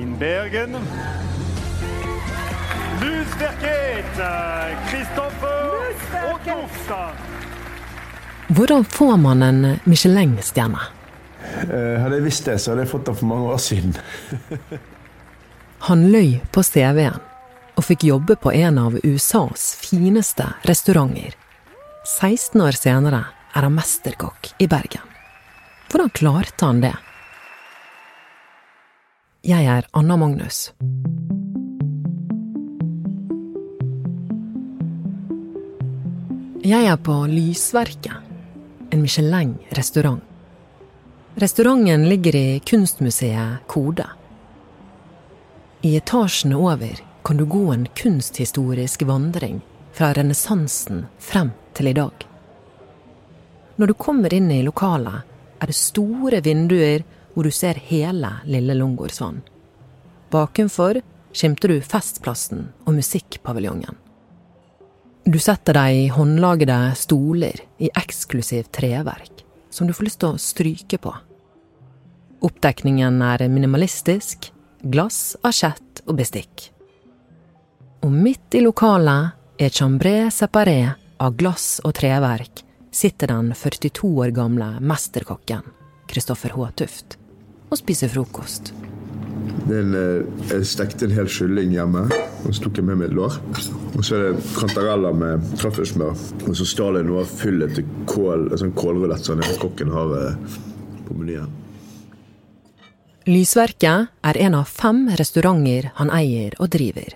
In Bergen. Lysverket, Kristoffer Ottoftad. Hvordan får man en Michelin-stjerne? Eh, hadde jeg visst det, så hadde jeg fått den for mange år siden. Han løy på CV-en og fikk jobbe på en av USAs fineste restauranter. 16 år senere er han mesterkokk i Bergen. Hvordan klarte han det? Jeg er Anna Magnus. Jeg er på Lysverket, en Michelin-restaurant. Restauranten ligger i kunstmuseet Kode. I etasjene over kan du gå en kunsthistorisk vandring fra renessansen frem til i dag. Når du kommer inn i lokalet, er det store vinduer hvor du ser hele Lille Lungårdsvann. Bakenfor skimter du Festplassen og musikkpaviljongen. Du setter deg i håndlagede stoler i eksklusivt treverk, som du får lyst til å stryke på. Oppdekningen er minimalistisk, glass, asjett og bestikk. Og midt i lokalet, er chambré separé av glass og treverk, sitter den 42 år gamle mesterkokken Kristoffer H. Tuft og spiser frokost. Den, eh, jeg stekte en hel kylling hjemme, og så tok jeg med meg et lår. Og så er det kantareller med trøffelsmør. Og så stjal jeg noe av fyllet til kål, en sånn kålrulett som kokken har eh, på menyen. Lysverket er en av fem restauranter han eier og driver.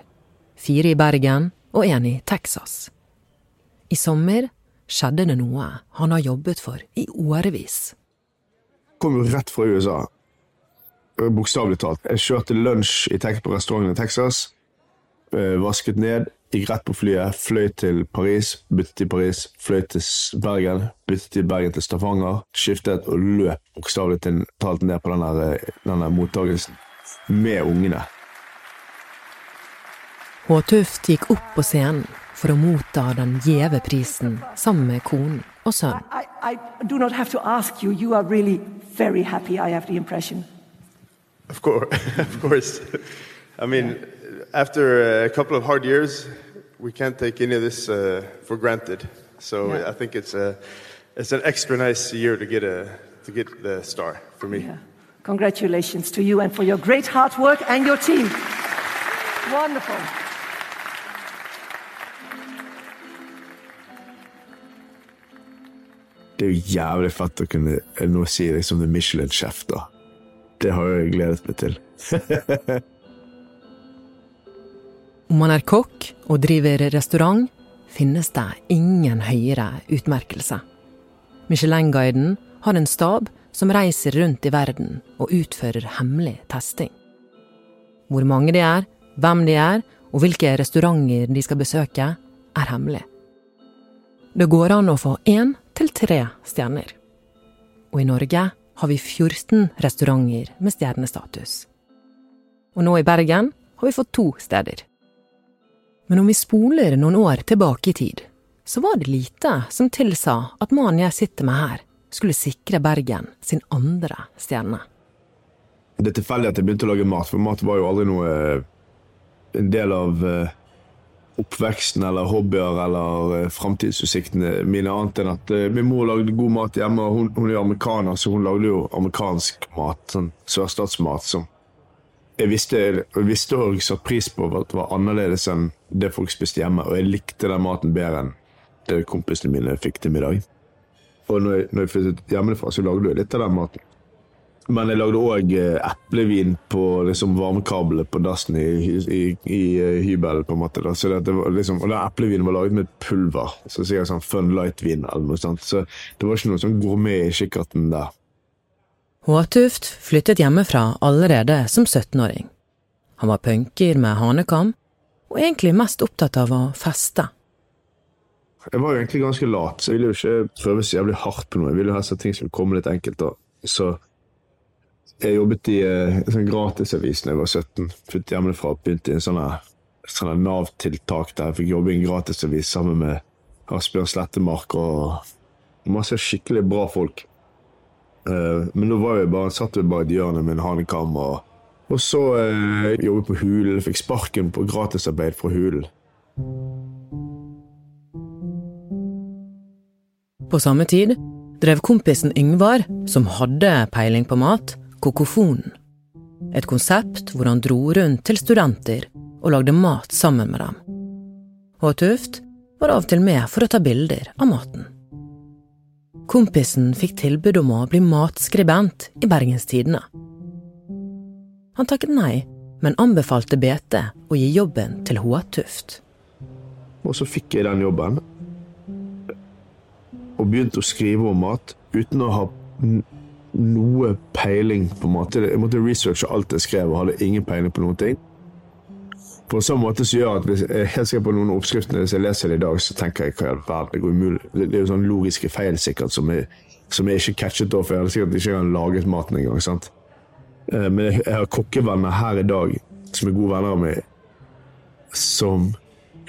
Fire i Bergen og en i Texas. I sommer skjedde det noe han har jobbet for i årevis. Kom jo rett fra USA. Bokstavelig talt. Jeg kjørte lunsj i tek på restauranten i Texas. eh, Vasket ned, gikk rett på flyet, fløy til Paris, byttet til Paris, fløy til Bergen, byttet til Bergen til Stavanger, skiftet og løp bokstavelig talt ned på denne, denne mottagelsen med ungene. Håtuft gikk opp på scenen for å motta den gjeve prisen sammen med konen og sønnen. Of course, of course. I mean, after a couple of hard years, we can't take any of this uh, for granted. So Yeah. I think it's a, it's an extra nice year to get a to get the star for me. Yeah. Congratulations to you and for your great hard work and your team. Wonderful. Det er jo jævlig fett å kunne nå si liksom The Michelin-sjef, da. Det har jeg gledet meg til. Om man er kokk og driver restaurant, finnes det ingen høyere utmerkelse. Michelin-guiden har en stab som reiser rundt i verden og utfører hemmelig testing. Hvor mange de er, hvem de er, og hvilke restauranter de skal besøke, er hemmelig. Det går an å få én til tre stjerner. Og i Norge har vi 14 restauranter med stjernestatus. Og nå i Bergen har vi fått to steder. Men om vi spoler noen år tilbake i tid, så var det lite som tilsa at mannen jeg sitter med her, skulle sikre Bergen sin andre stjerne. Det er tilfeldig at jeg begynte å lage mat, for mat var jo aldri noe eh, en del av eh, oppveksten eller hobbyer eller eh, framtidsutsiktene mine, annet enn at eh, min mor lagde god mat hjemme. Hun, hun er amerikaner, så hun lagde jo amerikansk mat, sånn sørstatsmat som jeg visste, jeg visste og satte pris på at det var annerledes enn det folk spiste hjemme, og jeg likte den maten bedre enn det kompisene mine fikk til middag. Og når jeg, når jeg flyttet hjemmefra, så lagde jeg litt av den maten. Men jeg lagde òg eplevin på liksom, varmekablene på dassen i, i, i eh, hybelen. på en måte. Da. Så det, det var liksom, og den eplevinen var laget med pulver, så sikkert sånn Fun Light-vin eller noe sånt. Så det var ikke noe sånn gourmet i kikkerten der. Håtuft flyttet hjemmefra allerede som 17-åring. Han var punker med hanekam, og egentlig mest opptatt av å feste. Jeg var jo egentlig ganske lat, så jeg ville jo ikke prøve så jævlig hardt på noe. Jeg ville jo helst at ting skulle komme litt enkelt. da. Så jeg jobbet i eh, en sånn gratisavis da jeg var 17. Flyttet hjemmefra og begynte i en sånn Nav-tiltak der jeg fikk jobbe i en gratisavis sammen med Asbjørn Slettemark og masse skikkelig bra folk. Eh, men da var jeg bare, satt jeg bare i et med en hanekam og Og så eh, jobbet på Hulen. Fikk sparken på gratisarbeid fra Hulen. På samme tid drev kompisen Yngvar, som hadde peiling på mat, Kokofonen. Et konsept hvor han dro rundt til studenter og lagde mat sammen med dem. Og Tuft var av og til med for å ta bilder av maten. Kompisen fikk tilbud om å bli matskribent i Bergens Tidende. Han takket nei, men anbefalte BT å gi jobben til H. Tuft. Og så fikk jeg den jobben. Og begynte å skrive om mat uten å ha noe peiling på en måte. Jeg måtte researche alt jeg skrev, og hadde ingen peiling på noen ting. På en sånn måte så gjør at hvis jeg helt på noen oppskriftene hvis jeg leser det i dag, så tenker jeg hva i all verden, det går umulig. Det er jo sånn logiske feil sikkert som jeg, som jeg ikke catchet da, for jeg hadde sikkert ikke laget maten engang. sant? Eh, men jeg, jeg har kokkevenner her i dag som er gode venner av meg, som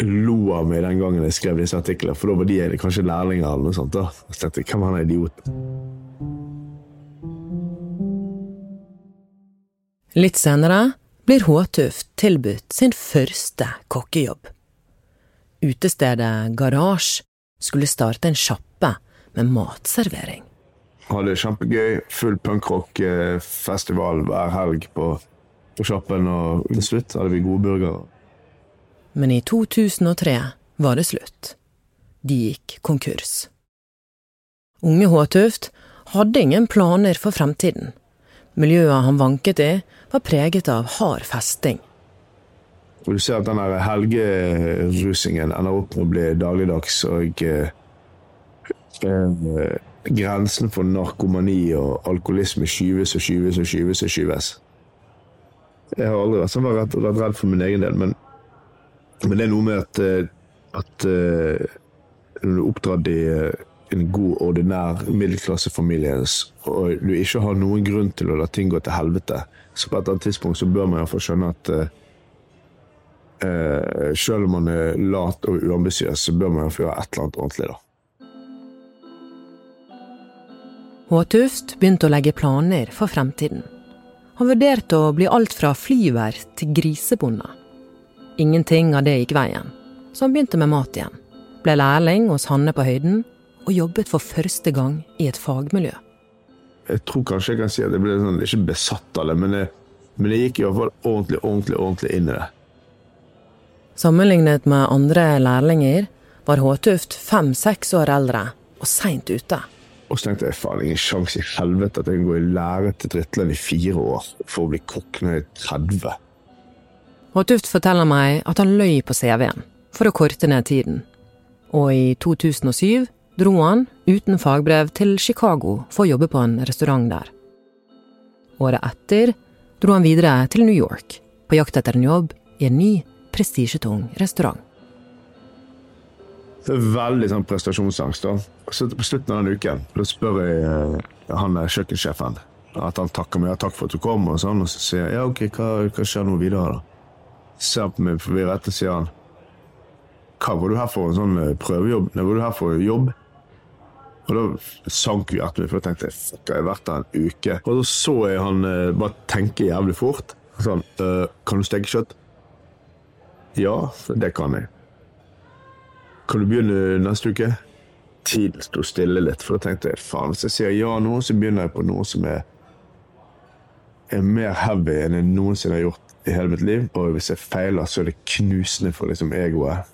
lo av meg den gangen jeg skrev disse artiklene, for da var de kanskje lærlinger eller noe sånt. da. Så tenkte jeg, hvem er han idioten? Litt senere blir Håtuft tilbudt sin første kokkejobb. Utestedet Garasje skulle starte en sjappe med matservering. Hadde det kjempegøy. Full punkrock-festival hver helg på, på sjappen, og til slutt hadde vi gode burgere. Men i 2003 var det slutt. De gikk konkurs. Unge Håtuft hadde ingen planer for fremtiden. Miljøet han vanket i, var preget av hard festing. Og Du ser at den helgerusingen ender opp med å bli dagligdags, og eh, eh, grensen for narkomani og alkoholisme skyves og skyves og skyves. og skyves. Jeg har aldri vært, sånn, slett redd for min egen del, men, men det er noe med at, eh, at uh, når du er oppdratt i en god, ordinær middelklassefamilie, og du ikke har noen grunn til å la ting gå til helvete, så på et eller annet tidspunkt så bør man iallfall skjønne at uh, selv om man er lat og uambisiøs, så bør man iallfall gjøre et eller annet ordentlig, da. Håtuft begynte å legge planer for fremtiden. Han vurderte å bli alt fra flyvert til grisebonde. Ingenting av det gikk veien, så han begynte med mat igjen. Ble lærling hos Hanne på Høyden, og jobbet for første gang i et fagmiljø. Jeg tror kanskje jeg kan si at jeg ble sånn, ikke besatt av det, men jeg, men jeg gikk i hvert fall ordentlig, ordentlig, ordentlig inn i det. Sammenlignet med andre lærlinger var Håtuft fem-seks år eldre og seint ute. Og så tenkte jeg faen, ingen sjanse i helvete at jeg kan gå i lære til Dritland i fire år for å bli kokk når jeg er 30. Håtuft forteller meg at han løy på CV-en for å korte ned tiden. Og i 2007 dro han uten fagbrev til Chicago for å jobbe på en restaurant der. Året etter dro han videre til New York på jakt etter en jobb i en ny, prestisjetung restaurant. Det er veldig sånn prestasjonsangst. da. Så På slutten av den uken da spør jeg eh, han er kjøkkensjefen at han takker meg ja, takk for at du kom, og sånn, og så sier jeg ja, ok, hva, hva skjer nå videre, da? Ser på meg forvirret og sier han hva var du her for en sånn eh, prøvejobb? Nei, var du her for jobb? Og da sank jo hjertet mitt, for da tenkte jeg fuck, jeg har vært der en uke. Og så så jeg han eh, bare tenke jævlig fort. Sånn, «Øh, kan du steke kjøtt? Ja, det kan jeg. Kan du begynne neste uke? Tiden sto stille litt, for da tenkte jeg faen, hvis jeg sier ja nå, så begynner jeg på noe som er, er mer heavy enn jeg noensinne har gjort i hele mitt liv. Og hvis jeg feiler, så er det knusende for liksom egoet.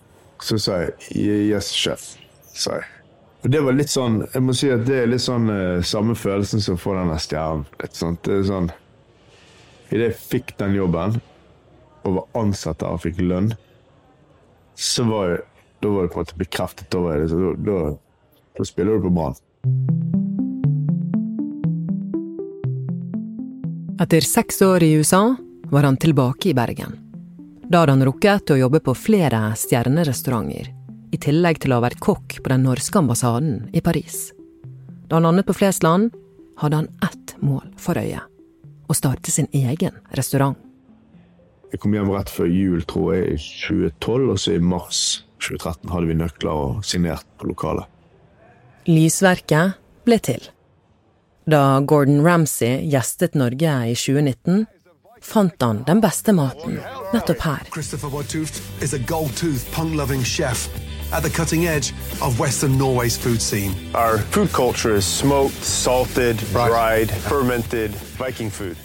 Så sa jeg yes, sjef, sa jeg. Og det var litt sånn Jeg må si at det er litt sånn uh, samme følelsen som å få denne stjernen. Litt det er sånn Idet jeg fikk den jobben, og var ansatt der og fikk lønn, så var det da var det på en måte bekreftet. Da, var det, så da, da, da spiller du på Brann. Etter seks år i USA var han tilbake i Bergen. Da hadde han rukket å jobbe på flere stjernerestauranter, tillegg til å ha vært kokk på den norske ambassaden i Paris. Da han landet på Flesland, hadde han ett mål for øye å starte sin egen restaurant. Jeg kom hjem rett før jul, tror jeg, i 2012, og så i mars 2013 hadde vi nøkler og signert på lokalet. Lysverket ble til. Da Gordon Ramsay gjestet Norge i 2019, fant han den beste maten nettopp her. At the cutting edge of Western Norway's food scene. Our food culture is smoked, salted, dried, fermented Viking food.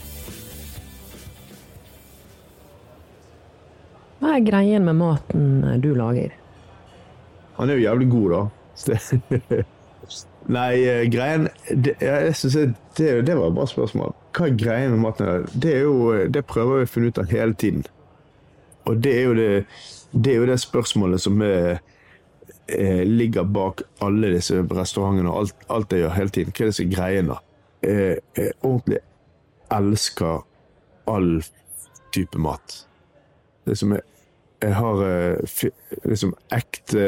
Hva er greien med maten du lager? Han er jo jævlig god, da. Nei, eh, greien det, jeg synes jeg, det, det var et bra spørsmål. Hva er greien med maten? Det, er jo, det prøver vi å finne ut av hele tiden. Og det er jo det, det, er jo det spørsmålet som er, eh, ligger bak alle disse restaurantene og alt, alt jeg gjør hele tiden. Hva er disse greiene? Eh, jeg ordentlig elsker all type mat. Liksom jeg, jeg har eh, liksom ekte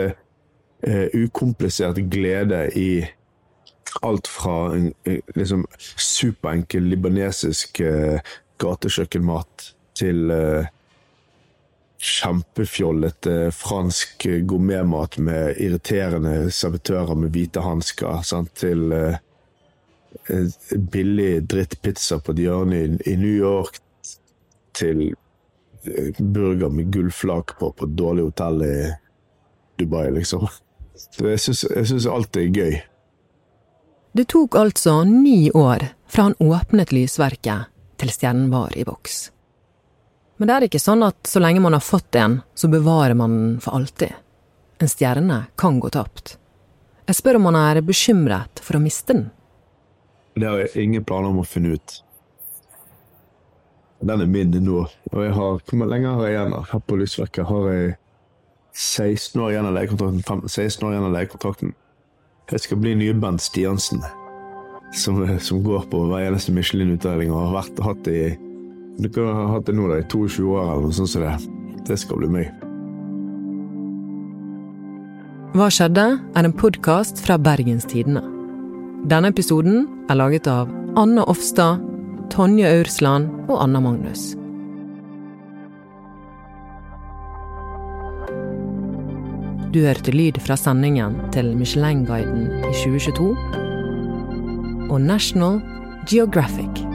eh, ukomplisert glede i alt fra en liksom superenkel libanesisk eh, gatekjøkkenmat til eh, kjempefjollete fransk gourmetmat med irriterende servitører med hvite hansker, til eh, eh, billig drittpizza på et hjørne i, i New York, til eh, burger med gullflak på på et dårlig hotell i Dubai, liksom. Så jeg syns, alt er gøy. Det tok altså ni år fra han åpnet lysverket til stjernen var i boks. Men det er ikke sånn at så lenge man har fått en, så bevarer man den for alltid. En stjerne kan gå tapt. Jeg spør om han er bekymret for å miste den. Det har jeg ingen planer om å finne ut. Den er min nå. Og jeg har, hvor lenge har jeg igjen? Her på Lysverket har jeg 16 år igjen av leiekontrakten. 15, 16 år igjen av leiekontrakten. Jeg skal bli nye Stiansen, som, som går på hver eneste Michelin-utdeling og har vært, hatt det i Du kan ha hatt det nå da, i 22 år eller noe sånt som det. Det skal bli meg. Hva skjedde? er en podkast fra Bergens Tidende. Denne episoden er laget av Anne Offstad, Tonje Aursland og Anna Magnus. Du hørte lyd fra sendingen til Michelin-guiden i 2022 og National Geographic.